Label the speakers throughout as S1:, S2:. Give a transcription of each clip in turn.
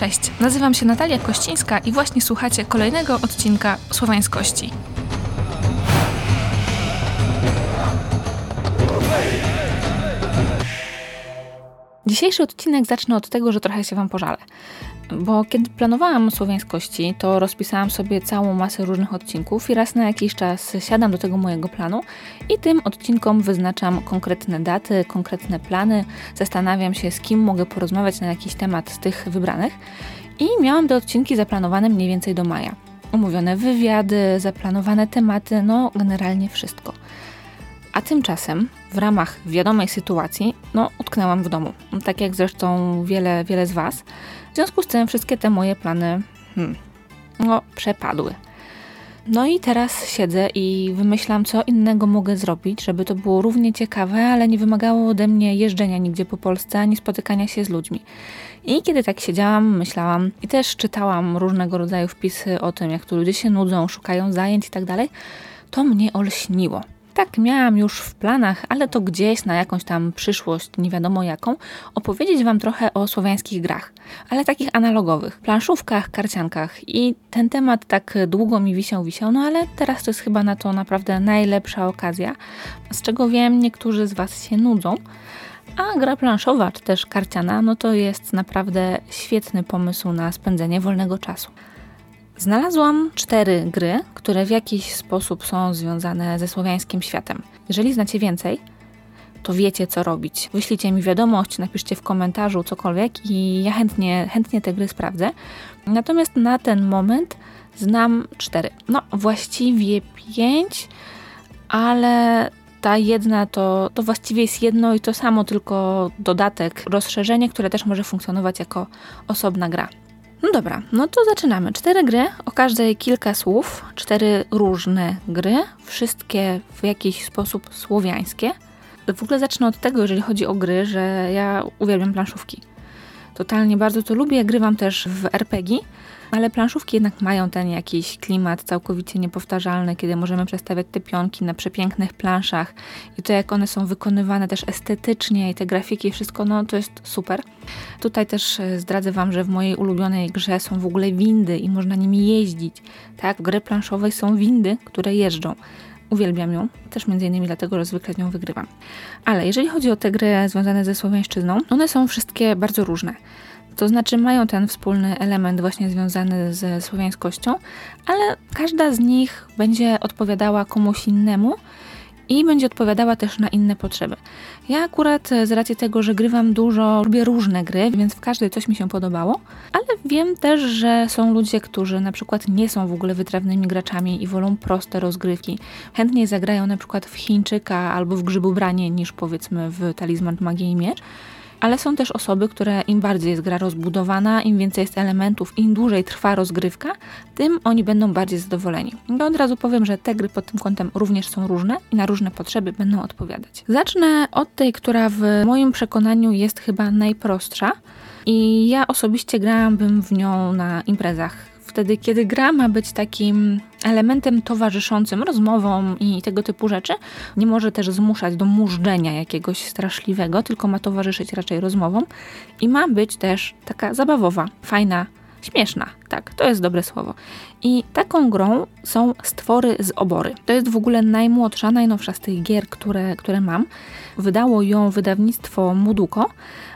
S1: Cześć, nazywam się Natalia Kościńska i właśnie słuchacie kolejnego odcinka Słowańskości. Dzisiejszy odcinek zacznę od tego, że trochę się Wam pożalę. Bo kiedy planowałam słowiańskości, to rozpisałam sobie całą masę różnych odcinków i raz na jakiś czas siadam do tego mojego planu i tym odcinkom wyznaczam konkretne daty, konkretne plany, zastanawiam się z kim mogę porozmawiać na jakiś temat z tych wybranych i miałam te odcinki zaplanowane mniej więcej do maja. Umówione wywiady, zaplanowane tematy, no generalnie wszystko. A tymczasem w ramach wiadomej sytuacji, no utknęłam w domu. Tak jak zresztą wiele, wiele z Was. W związku z tym wszystkie te moje plany, hmm, no, przepadły. No i teraz siedzę i wymyślam, co innego mogę zrobić, żeby to było równie ciekawe, ale nie wymagało ode mnie jeżdżenia nigdzie po Polsce, ani spotykania się z ludźmi. I kiedy tak siedziałam, myślałam i też czytałam różnego rodzaju wpisy o tym, jak tu ludzie się nudzą, szukają zajęć i tak dalej, to mnie olśniło tak miałam już w planach, ale to gdzieś na jakąś tam przyszłość, nie wiadomo jaką, opowiedzieć Wam trochę o słowiańskich grach, ale takich analogowych, planszówkach, karciankach. I ten temat tak długo mi wisiał, wisiał, no ale teraz to jest chyba na to naprawdę najlepsza okazja, z czego wiem, niektórzy z Was się nudzą. A gra planszowa, czy też karciana, no to jest naprawdę świetny pomysł na spędzenie wolnego czasu. Znalazłam cztery gry, które w jakiś sposób są związane ze słowiańskim światem. Jeżeli znacie więcej, to wiecie co robić. Wyślijcie mi wiadomość, napiszcie w komentarzu cokolwiek i ja chętnie, chętnie te gry sprawdzę. Natomiast na ten moment znam cztery. No, właściwie pięć, ale ta jedna to, to właściwie jest jedno i to samo, tylko dodatek, rozszerzenie, które też może funkcjonować jako osobna gra. No dobra, no to zaczynamy. Cztery gry, o każdej kilka słów, cztery różne gry, wszystkie w jakiś sposób słowiańskie. W ogóle zacznę od tego, jeżeli chodzi o gry, że ja uwielbiam planszówki. Totalnie bardzo to lubię, grywam też w RPG, ale planszówki jednak mają ten jakiś klimat całkowicie niepowtarzalny, kiedy możemy przestawiać te pionki na przepięknych planszach i to jak one są wykonywane też estetycznie i te grafiki, wszystko, no to jest super. Tutaj też e, zdradzę Wam, że w mojej ulubionej grze są w ogóle windy i można nimi jeździć. Tak, w grze planszowej są windy, które jeżdżą. Uwielbiam ją, też między innymi dlatego, że zwykle nią wygrywam. Ale jeżeli chodzi o te gry związane ze słowiańszczyzną, one są wszystkie bardzo różne. To znaczy mają ten wspólny element właśnie związany ze słowiańskością, ale każda z nich będzie odpowiadała komuś innemu i będzie odpowiadała też na inne potrzeby. Ja akurat z racji tego, że grywam dużo, lubię różne gry, więc w każdej coś mi się podobało, ale wiem też, że są ludzie, którzy na przykład nie są w ogóle wytrawnymi graczami i wolą proste rozgrywki. Chętniej zagrają na przykład w Chińczyka albo w Grzybubranie niż powiedzmy w Talizman Magii i Miecz ale są też osoby, które im bardziej jest gra rozbudowana, im więcej jest elementów, im dłużej trwa rozgrywka, tym oni będą bardziej zadowoleni. I od razu powiem, że te gry pod tym kątem również są różne i na różne potrzeby będą odpowiadać. Zacznę od tej, która w moim przekonaniu jest chyba najprostsza i ja osobiście grałabym w nią na imprezach wtedy, kiedy gra ma być takim elementem towarzyszącym rozmowom i tego typu rzeczy, nie może też zmuszać do mużdżenia jakiegoś straszliwego, tylko ma towarzyszyć raczej rozmowom i ma być też taka zabawowa, fajna, śmieszna. Tak, to jest dobre słowo. I taką grą są stwory z obory. To jest w ogóle najmłodsza, najnowsza z tych gier, które, które mam. Wydało ją wydawnictwo Muduko,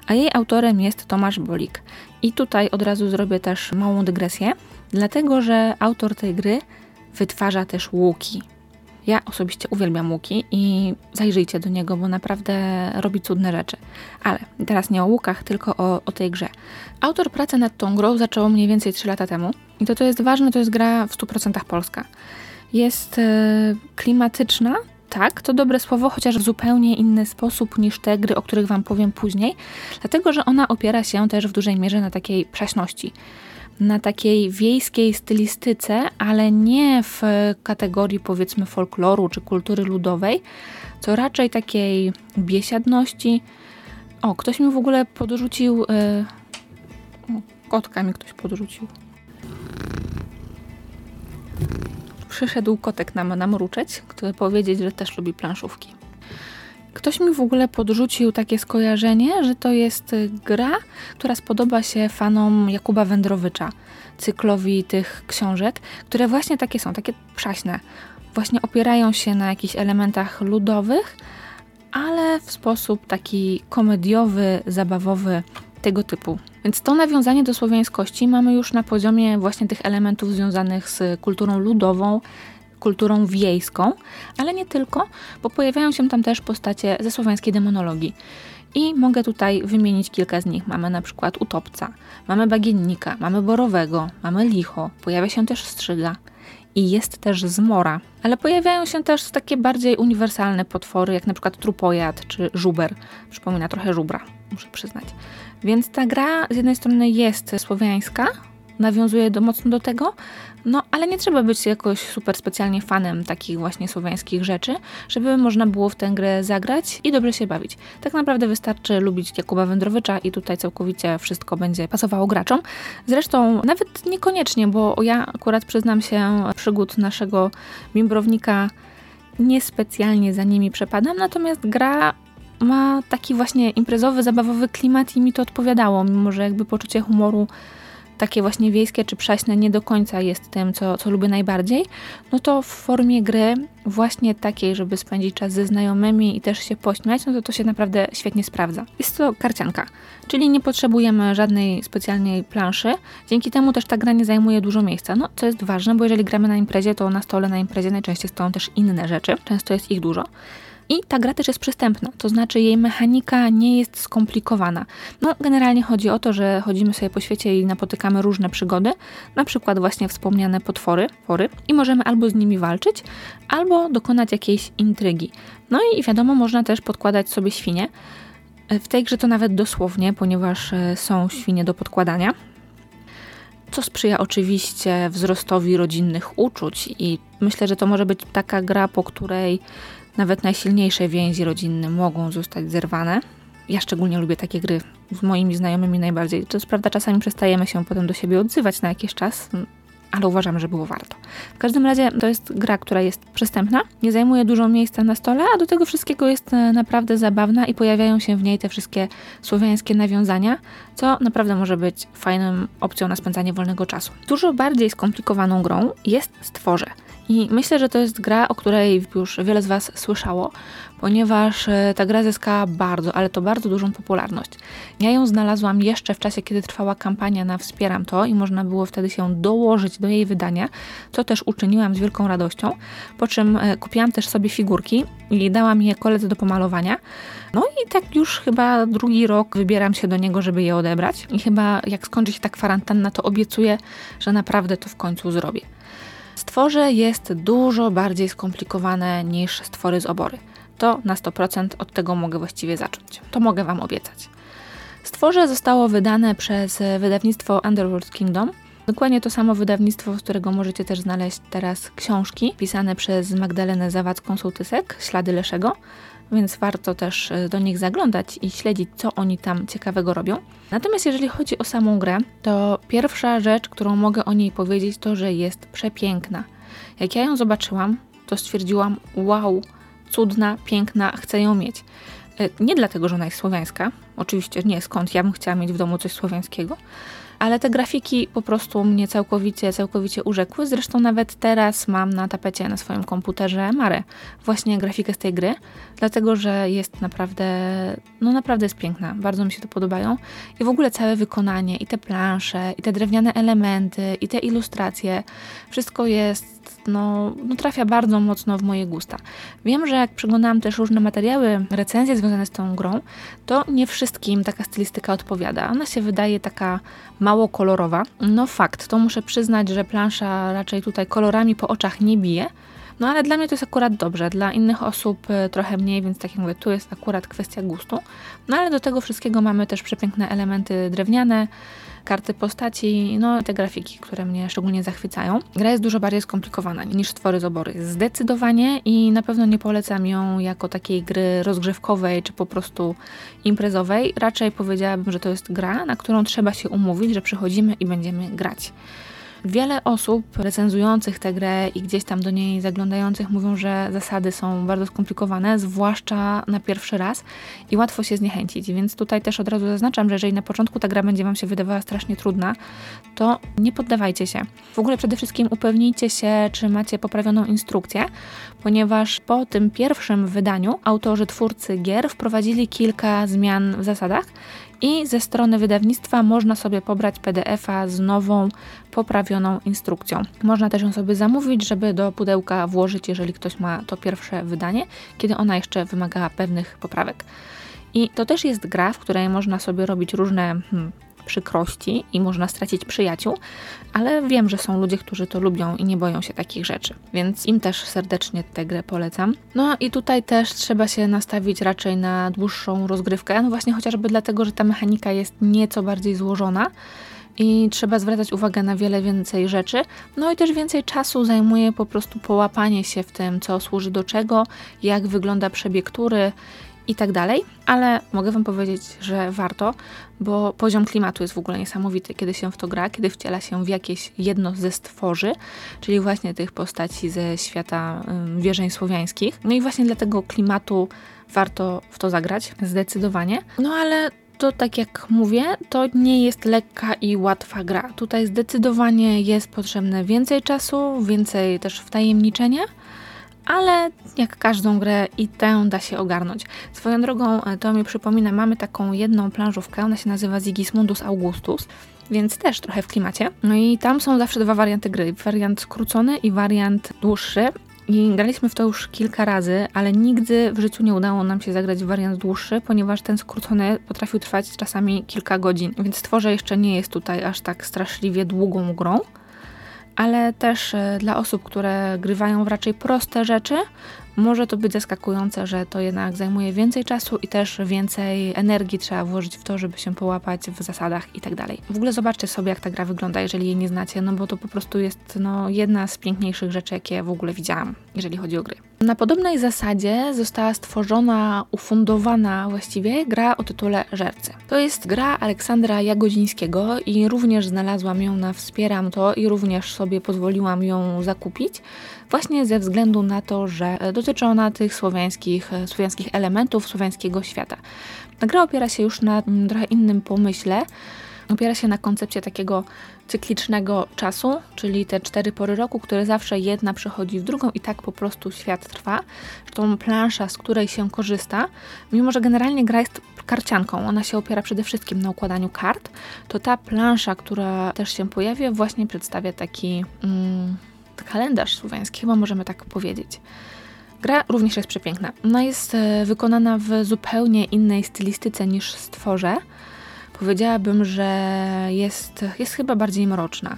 S1: a jej autorem jest Tomasz Bolik. I tutaj od razu zrobię też małą dygresję dlatego że autor tej gry wytwarza też łuki. Ja osobiście uwielbiam łuki i zajrzyjcie do niego, bo naprawdę robi cudne rzeczy. Ale teraz nie o łukach, tylko o, o tej grze. Autor pracy nad tą grą zaczął mniej więcej 3 lata temu i to, co jest ważne, to jest gra w 100% polska. Jest e, klimatyczna, tak, to dobre słowo, chociaż w zupełnie inny sposób niż te gry, o których Wam powiem później, dlatego że ona opiera się też w dużej mierze na takiej prześności na takiej wiejskiej stylistyce, ale nie w kategorii powiedzmy folkloru czy kultury ludowej, co raczej takiej biesiadności. O, ktoś mi w ogóle podrzucił. Yy... Kotka mi ktoś podrzucił. Przyszedł kotek nam namruczeć, który powiedzieć, że też lubi planszówki. Ktoś mi w ogóle podrzucił takie skojarzenie, że to jest gra, która spodoba się fanom Jakuba Wędrowycza, cyklowi tych książek, które właśnie takie są, takie przaśne. Właśnie opierają się na jakichś elementach ludowych, ale w sposób taki komediowy, zabawowy, tego typu. Więc to nawiązanie do słowiańskości mamy już na poziomie właśnie tych elementów związanych z kulturą ludową, kulturą wiejską, ale nie tylko, bo pojawiają się tam też postacie ze słowiańskiej demonologii. I mogę tutaj wymienić kilka z nich. Mamy na przykład utopca, mamy bagiennika, mamy borowego, mamy licho, pojawia się też strzyga i jest też zmora. Ale pojawiają się też takie bardziej uniwersalne potwory, jak na przykład trupojad czy żuber. Przypomina trochę żubra, muszę przyznać. Więc ta gra z jednej strony jest słowiańska, nawiązuje do, mocno do tego, no ale nie trzeba być jakoś super specjalnie fanem takich właśnie słowiańskich rzeczy, żeby można było w tę grę zagrać i dobrze się bawić. Tak naprawdę wystarczy lubić Jakuba Wędrowicza i tutaj całkowicie wszystko będzie pasowało graczom. Zresztą nawet niekoniecznie, bo ja akurat przyznam się przygód naszego mimbrownika niespecjalnie za nimi przepadam, natomiast gra ma taki właśnie imprezowy, zabawowy klimat i mi to odpowiadało, mimo że jakby poczucie humoru takie właśnie wiejskie czy prześne nie do końca jest tym, co, co lubię najbardziej, no to w formie gry właśnie takiej, żeby spędzić czas ze znajomymi i też się pośmiać, no to to się naprawdę świetnie sprawdza. Jest to karcianka, czyli nie potrzebujemy żadnej specjalnej planszy, dzięki temu też ta gra nie zajmuje dużo miejsca, no co jest ważne, bo jeżeli gramy na imprezie, to na stole na imprezie najczęściej stoją też inne rzeczy, często jest ich dużo. I ta gra też jest przystępna, to znaczy jej mechanika nie jest skomplikowana. No, generalnie chodzi o to, że chodzimy sobie po świecie i napotykamy różne przygody, na przykład właśnie wspomniane potwory, pory, i możemy albo z nimi walczyć, albo dokonać jakiejś intrygi. No i wiadomo, można też podkładać sobie świnie. W tej grze to nawet dosłownie, ponieważ e, są świnie do podkładania co sprzyja oczywiście wzrostowi rodzinnych uczuć i myślę, że to może być taka gra, po której nawet najsilniejsze więzi rodzinne mogą zostać zerwane. Ja szczególnie lubię takie gry z moimi znajomymi najbardziej. To prawda, czasami przestajemy się potem do siebie odzywać na jakiś czas, ale uważam, że było warto. W każdym razie to jest gra, która jest przystępna, nie zajmuje dużo miejsca na stole, a do tego wszystkiego jest e, naprawdę zabawna i pojawiają się w niej te wszystkie słowiańskie nawiązania, co naprawdę może być fajną opcją na spędzanie wolnego czasu. Dużo bardziej skomplikowaną grą jest Stworze. I myślę, że to jest gra, o której już wiele z Was słyszało, ponieważ e, ta gra zyskała bardzo, ale to bardzo dużą popularność. Ja ją znalazłam jeszcze w czasie, kiedy trwała kampania na Wspieram to i można było wtedy się dołożyć do jej wydania, co też uczyniłam z wielką radością, po czym e, kupiłam też sobie figurki i dałam je koledze do pomalowania. No i tak już chyba drugi rok wybieram się do niego, żeby je odebrać i chyba jak skończy się ta kwarantanna, to obiecuję, że naprawdę to w końcu zrobię. Stworze jest dużo bardziej skomplikowane niż stwory z obory. To na 100% od tego mogę właściwie zacząć. To mogę Wam obiecać. Stworze zostało wydane przez wydawnictwo Underworld Kingdom. Dokładnie to samo wydawnictwo, z którego możecie też znaleźć teraz książki pisane przez Magdalenę Zawadzką-Sołtysek, Ślady Leszego więc warto też e, do nich zaglądać i śledzić, co oni tam ciekawego robią. Natomiast jeżeli chodzi o samą grę, to pierwsza rzecz, którą mogę o niej powiedzieć, to że jest przepiękna. Jak ja ją zobaczyłam, to stwierdziłam: wow, cudna, piękna, chcę ją mieć. E, nie dlatego, że ona jest słowiańska, oczywiście nie, skąd ja bym chciała mieć w domu coś słowiańskiego, ale te grafiki po prostu mnie całkowicie, całkowicie urzekły. Zresztą nawet teraz mam na tapecie na swoim komputerze Marę, właśnie grafikę z tej gry, dlatego że jest naprawdę, no naprawdę jest piękna, bardzo mi się to podobają. I w ogóle całe wykonanie i te plansze, i te drewniane elementy, i te ilustracje, wszystko jest, no, no trafia bardzo mocno w moje gusta. Wiem, że jak przeglądałam też różne materiały, recenzje związane z tą grą, to nie wszystkim taka stylistyka odpowiada. Ona się wydaje taka mało kolorowa. No fakt, to muszę przyznać, że plansza raczej tutaj kolorami po oczach nie bije. No ale dla mnie to jest akurat dobrze, dla innych osób e, trochę mniej, więc tak jak mówię, tu jest akurat kwestia gustu. No ale do tego wszystkiego mamy też przepiękne elementy drewniane, karty postaci, no te grafiki, które mnie szczególnie zachwycają. Gra jest dużo bardziej skomplikowana niż Stwory z obory. Zdecydowanie i na pewno nie polecam ją jako takiej gry rozgrzewkowej czy po prostu imprezowej. Raczej powiedziałabym, że to jest gra, na którą trzeba się umówić, że przychodzimy i będziemy grać. Wiele osób recenzujących tę grę i gdzieś tam do niej zaglądających mówią, że zasady są bardzo skomplikowane, zwłaszcza na pierwszy raz i łatwo się zniechęcić. Więc tutaj też od razu zaznaczam, że jeżeli na początku ta gra będzie Wam się wydawała strasznie trudna, to nie poddawajcie się. W ogóle przede wszystkim upewnijcie się, czy macie poprawioną instrukcję, ponieważ po tym pierwszym wydaniu autorzy, twórcy gier wprowadzili kilka zmian w zasadach i ze strony wydawnictwa można sobie pobrać PDF-a z nową, poprawioną instrukcją. Można też ją sobie zamówić, żeby do pudełka włożyć, jeżeli ktoś ma to pierwsze wydanie, kiedy ona jeszcze wymaga pewnych poprawek. I to też jest gra, w której można sobie robić różne hmm, przykrości i można stracić przyjaciół, ale wiem, że są ludzie, którzy to lubią i nie boją się takich rzeczy, więc im też serdecznie tę grę polecam. No i tutaj też trzeba się nastawić raczej na dłuższą rozgrywkę, no właśnie chociażby dlatego, że ta mechanika jest nieco bardziej złożona i trzeba zwracać uwagę na wiele więcej rzeczy. No i też więcej czasu zajmuje po prostu połapanie się w tym, co służy do czego, jak wygląda przebieg tury i tak dalej, ale mogę Wam powiedzieć, że warto, bo poziom klimatu jest w ogóle niesamowity, kiedy się w to gra, kiedy wciela się w jakieś jedno ze stworzy, czyli właśnie tych postaci ze świata wierzeń słowiańskich. No i właśnie dlatego klimatu warto w to zagrać, zdecydowanie. No ale to tak jak mówię, to nie jest lekka i łatwa gra. Tutaj zdecydowanie jest potrzebne więcej czasu, więcej też wtajemniczenia ale jak każdą grę i tę da się ogarnąć. Swoją drogą e, to mi przypomina, mamy taką jedną planżówkę, ona się nazywa Sigismundus Augustus, więc też trochę w klimacie. No i tam są zawsze dwa warianty gry, wariant skrócony i wariant dłuższy. I graliśmy w to już kilka razy, ale nigdy w życiu nie udało nam się zagrać w wariant dłuższy, ponieważ ten skrócony potrafił trwać czasami kilka godzin, więc Stworze jeszcze nie jest tutaj aż tak straszliwie długą grą ale też e, dla osób, które grywają w raczej proste rzeczy, może to być zaskakujące, że to jednak zajmuje więcej czasu i też więcej energii trzeba włożyć w to, żeby się połapać w zasadach i tak dalej. W ogóle zobaczcie sobie, jak ta gra wygląda, jeżeli jej nie znacie, no bo to po prostu jest no, jedna z piękniejszych rzeczy, jakie w ogóle widziałam, jeżeli chodzi o gry. Na podobnej zasadzie została stworzona, ufundowana właściwie gra o tytule Żercy. To jest gra Aleksandra Jagodzińskiego i również znalazłam ją na Wspieram to i również sobie pozwoliłam ją zakupić właśnie ze względu na to, że dotyczy ona tych słowiańskich, słowiańskich elementów słowiańskiego świata. Ta gra opiera się już na mm, trochę innym pomyśle, opiera się na koncepcie takiego cyklicznego czasu, czyli te cztery pory roku, które zawsze jedna przechodzi w drugą i tak po prostu świat trwa. Tą plansza, z której się korzysta, mimo że generalnie gra jest karcianką, ona się opiera przede wszystkim na układaniu kart, to ta plansza, która też się pojawia, właśnie przedstawia taki mm, kalendarz słowiański, chyba możemy tak powiedzieć. Gra również jest przepiękna. Ona jest e, wykonana w zupełnie innej stylistyce niż stworze. Powiedziałabym, że jest, jest chyba bardziej mroczna.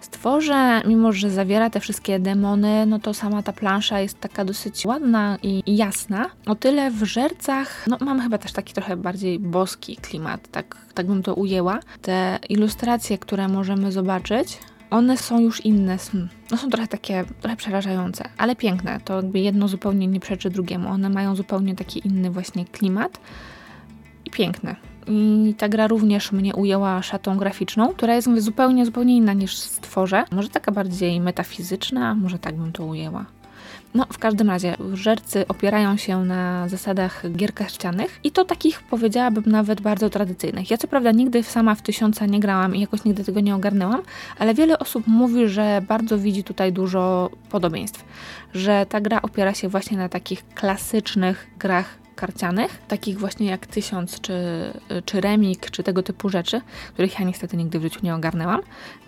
S1: Stworze, mimo że zawiera te wszystkie demony, no to sama ta plansza jest taka dosyć ładna i jasna. O tyle w żercach, no mam chyba też taki trochę bardziej boski klimat, tak, tak bym to ujęła. Te ilustracje, które możemy zobaczyć, one są już inne, no są trochę takie, trochę przerażające, ale piękne. To jakby jedno zupełnie nie przeczy drugiemu. One mają zupełnie taki inny właśnie klimat i piękne. I ta gra również mnie ujęła szatą graficzną, która jest zupełnie, zupełnie inna niż stworze. Może taka bardziej metafizyczna, może tak bym to ujęła. No, w każdym razie, żercy opierają się na zasadach gier karcianych i to takich, powiedziałabym, nawet bardzo tradycyjnych. Ja co prawda nigdy sama w tysiąca nie grałam i jakoś nigdy tego nie ogarnęłam, ale wiele osób mówi, że bardzo widzi tutaj dużo podobieństw. Że ta gra opiera się właśnie na takich klasycznych grach karcianych, takich właśnie jak Tysiąc, czy, czy Remik, czy tego typu rzeczy, których ja niestety nigdy w życiu nie ogarnęłam.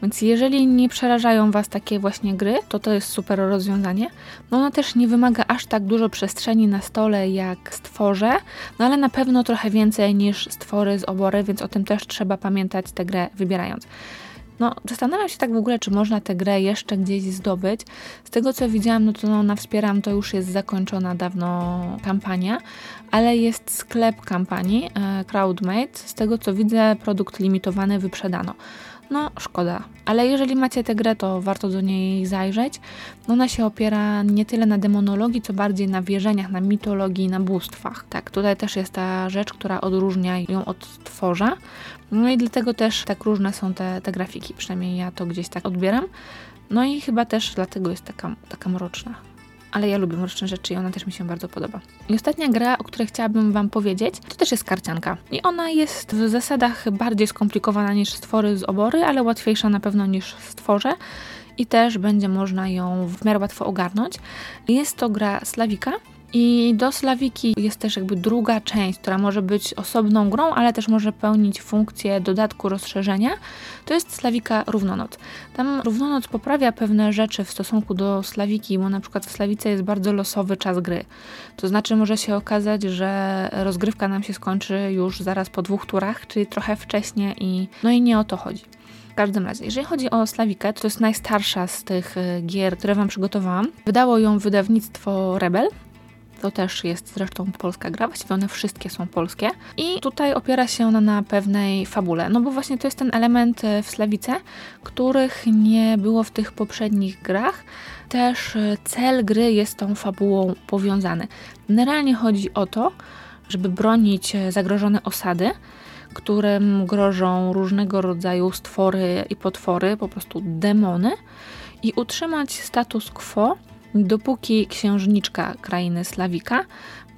S1: Więc jeżeli nie przerażają Was takie właśnie gry, to to jest super rozwiązanie. No ona też nie wymaga aż tak dużo przestrzeni na stole jak stworze, no ale na pewno trochę więcej niż stwory z obory, więc o tym też trzeba pamiętać tę grę wybierając. No, zastanawiam się tak w ogóle, czy można tę grę jeszcze gdzieś zdobyć. Z tego co widziałam, no to no, na Wspieram to już jest zakończona dawno kampania, ale jest sklep kampanii, e, Crowdmate. Z tego co widzę, produkt limitowany wyprzedano. no szkoda. Ale jeżeli macie tę grę, to warto do niej zajrzeć. Ona się opiera nie tyle na demonologii, co bardziej na wierzeniach, na mitologii, na bóstwach. Tak, tutaj też jest ta rzecz, która odróżnia ją od tworza. No i dlatego też tak różne są te, te grafiki, przynajmniej ja to gdzieś tak odbieram. No i chyba też dlatego jest taka, taka mroczna ale ja lubię mroczne rzeczy i ona też mi się bardzo podoba. I ostatnia gra, o której chciałabym Wam powiedzieć, to też jest karcianka. I ona jest w zasadach bardziej skomplikowana niż stwory z obory, ale łatwiejsza na pewno niż stworze i też będzie można ją w miarę łatwo ogarnąć. Jest to gra Slawika, i do Slawiki jest też jakby druga część, która może być osobną grą, ale też może pełnić funkcję dodatku rozszerzenia. To jest Slawika Równonoc. Tam Równonoc poprawia pewne rzeczy w stosunku do Slawiki, bo na przykład w Slawice jest bardzo losowy czas gry. To znaczy może się okazać, że rozgrywka nam się skończy już zaraz po dwóch turach, czyli trochę wcześniej i no i nie o to chodzi. W każdym razie, jeżeli chodzi o Slawikę, to jest najstarsza z tych e, gier, które Wam przygotowałam. Wydało ją wydawnictwo Rebel, to też jest zresztą polska gra, właściwie one wszystkie są polskie. I tutaj opiera się ona na pewnej fabule, no bo właśnie to jest ten element e, w Slawice, których nie było w tych poprzednich grach. Też e, cel gry jest tą fabułą powiązany. Generalnie chodzi o to, żeby bronić e, zagrożone osady, którym grożą różnego rodzaju stwory i potwory, po prostu demony, i utrzymać status quo dopóki księżniczka krainy Slawika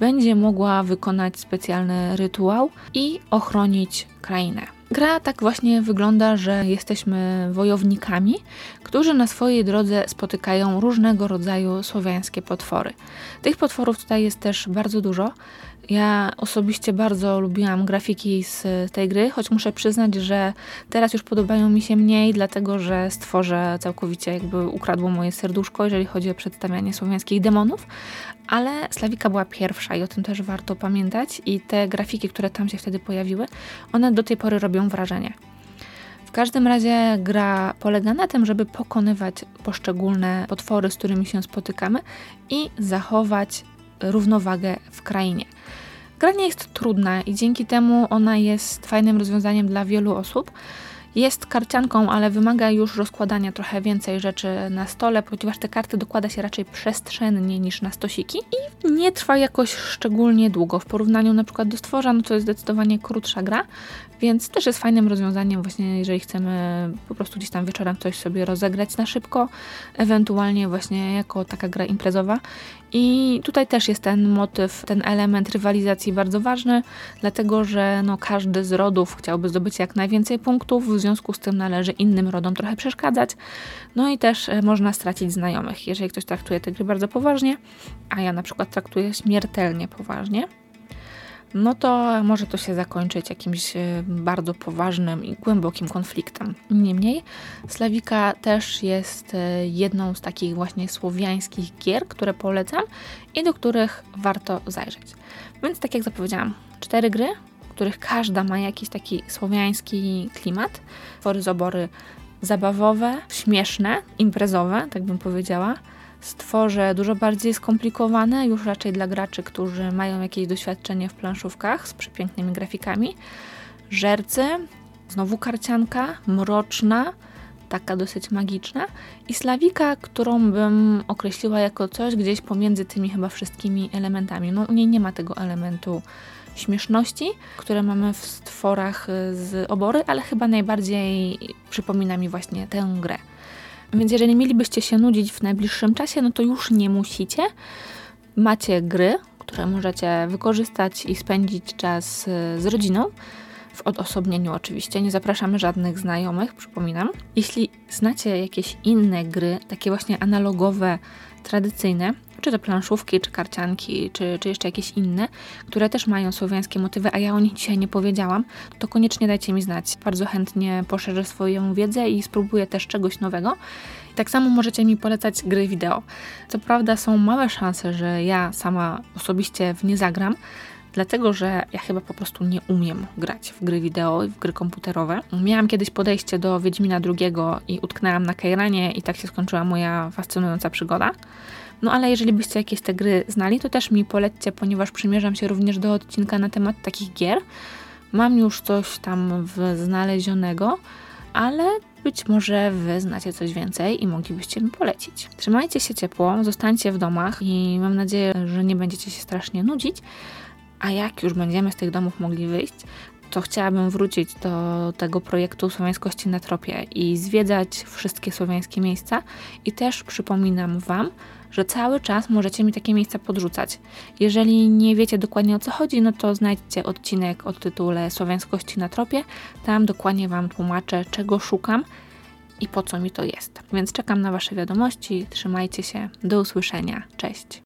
S1: będzie mogła wykonać specjalny rytuał i ochronić krainę. Gra tak właśnie wygląda, że jesteśmy wojownikami, którzy na swojej drodze spotykają różnego rodzaju słowiańskie potwory. Tych potworów tutaj jest też bardzo dużo. Ja osobiście bardzo lubiłam grafiki z tej gry, choć muszę przyznać, że teraz już podobają mi się mniej, dlatego że stworze całkowicie jakby ukradło moje serduszko, jeżeli chodzi o przedstawianie słowiańskich demonów, ale Slawika była pierwsza i o tym też warto pamiętać i te grafiki, które tam się wtedy pojawiły, one do tej pory robią wrażenie. W każdym razie gra polega na tym, żeby pokonywać poszczególne potwory, z którymi się spotykamy i zachować równowagę w krainie. Gra nie jest trudna i dzięki temu ona jest fajnym rozwiązaniem dla wielu osób. Jest karcianką, ale wymaga już rozkładania trochę więcej rzeczy na stole, ponieważ te karty dokłada się raczej przestrzennie niż na stosiki i nie trwa jakoś szczególnie długo. W porównaniu na przykład do stworza, no to jest zdecydowanie krótsza gra, więc też jest fajnym rozwiązaniem właśnie, jeżeli chcemy po prostu gdzieś tam wieczorem coś sobie rozegrać na szybko, ewentualnie właśnie jako taka gra imprezowa. I tutaj też jest ten motyw, ten element rywalizacji bardzo ważny, dlatego że no, każdy z rodów chciałby zdobyć jak najwięcej punktów, w związku z tym należy innym rodom trochę przeszkadzać. No i też e, można stracić znajomych, jeżeli ktoś traktuje te gry bardzo poważnie, a ja na przykład traktuję śmiertelnie poważnie no to może to się zakończyć jakimś e, bardzo poważnym i głębokim konfliktem. Niemniej, Slawika też jest e, jedną z takich właśnie słowiańskich gier, które polecam i do których warto zajrzeć. Więc tak jak zapowiedziałam, cztery gry, których każda ma jakiś taki słowiański klimat. Fory zobory zabawowe, śmieszne, imprezowe, tak bym powiedziała stworzę dużo bardziej skomplikowane, już raczej dla graczy, którzy mają jakieś doświadczenie w planszówkach z przepięknymi grafikami. Żercy, znowu karcianka, mroczna, taka dosyć magiczna i slawika, którą bym określiła jako coś gdzieś pomiędzy tymi chyba wszystkimi elementami. No u niej nie ma tego elementu śmieszności, które mamy w stworach z obory, ale chyba najbardziej przypomina mi właśnie tę grę. Więc jeżeli mielibyście się nudzić w najbliższym czasie, no to już nie musicie. Macie gry, które możecie wykorzystać i spędzić czas y, z rodziną. W odosobnieniu oczywiście, nie zapraszamy żadnych znajomych, przypominam. Jeśli znacie jakieś inne gry, takie właśnie analogowe, tradycyjne, czy to planszówki, czy karcianki, czy, czy jeszcze jakieś inne, które też mają słowiańskie motywy, a ja o nich dzisiaj nie powiedziałam, to koniecznie dajcie mi znać. Bardzo chętnie poszerzę swoją wiedzę i spróbuję też czegoś nowego. Tak samo możecie mi polecać gry wideo. Co prawda są małe szanse, że ja sama osobiście w nie zagram, dlatego że ja chyba po prostu nie umiem grać w gry wideo i w gry komputerowe. Miałam kiedyś podejście do Wiedźmina II i utknęłam na Kejranie i tak się skończyła moja fascynująca przygoda. No ale jeżeli byście jakieś te gry znali, to też mi polećcie, ponieważ przymierzam się również do odcinka na temat takich gier. Mam już coś tam znalezionego, ale być może Wy znacie coś więcej i moglibyście mi polecić. Trzymajcie się ciepło, zostańcie w domach i mam nadzieję, że nie będziecie się strasznie nudzić. A jak już będziemy z tych domów mogli wyjść, to chciałabym wrócić do tego projektu Słowiańskości na tropie i zwiedzać wszystkie słowiańskie miejsca. I też przypominam Wam, że cały czas możecie mi takie miejsca podrzucać. Jeżeli nie wiecie dokładnie o co chodzi, no to znajdźcie odcinek o tytule Słowiańskości na tropie. Tam dokładnie Wam tłumaczę, czego szukam i po co mi to jest. Więc czekam na Wasze wiadomości. Trzymajcie się. Do usłyszenia. Cześć.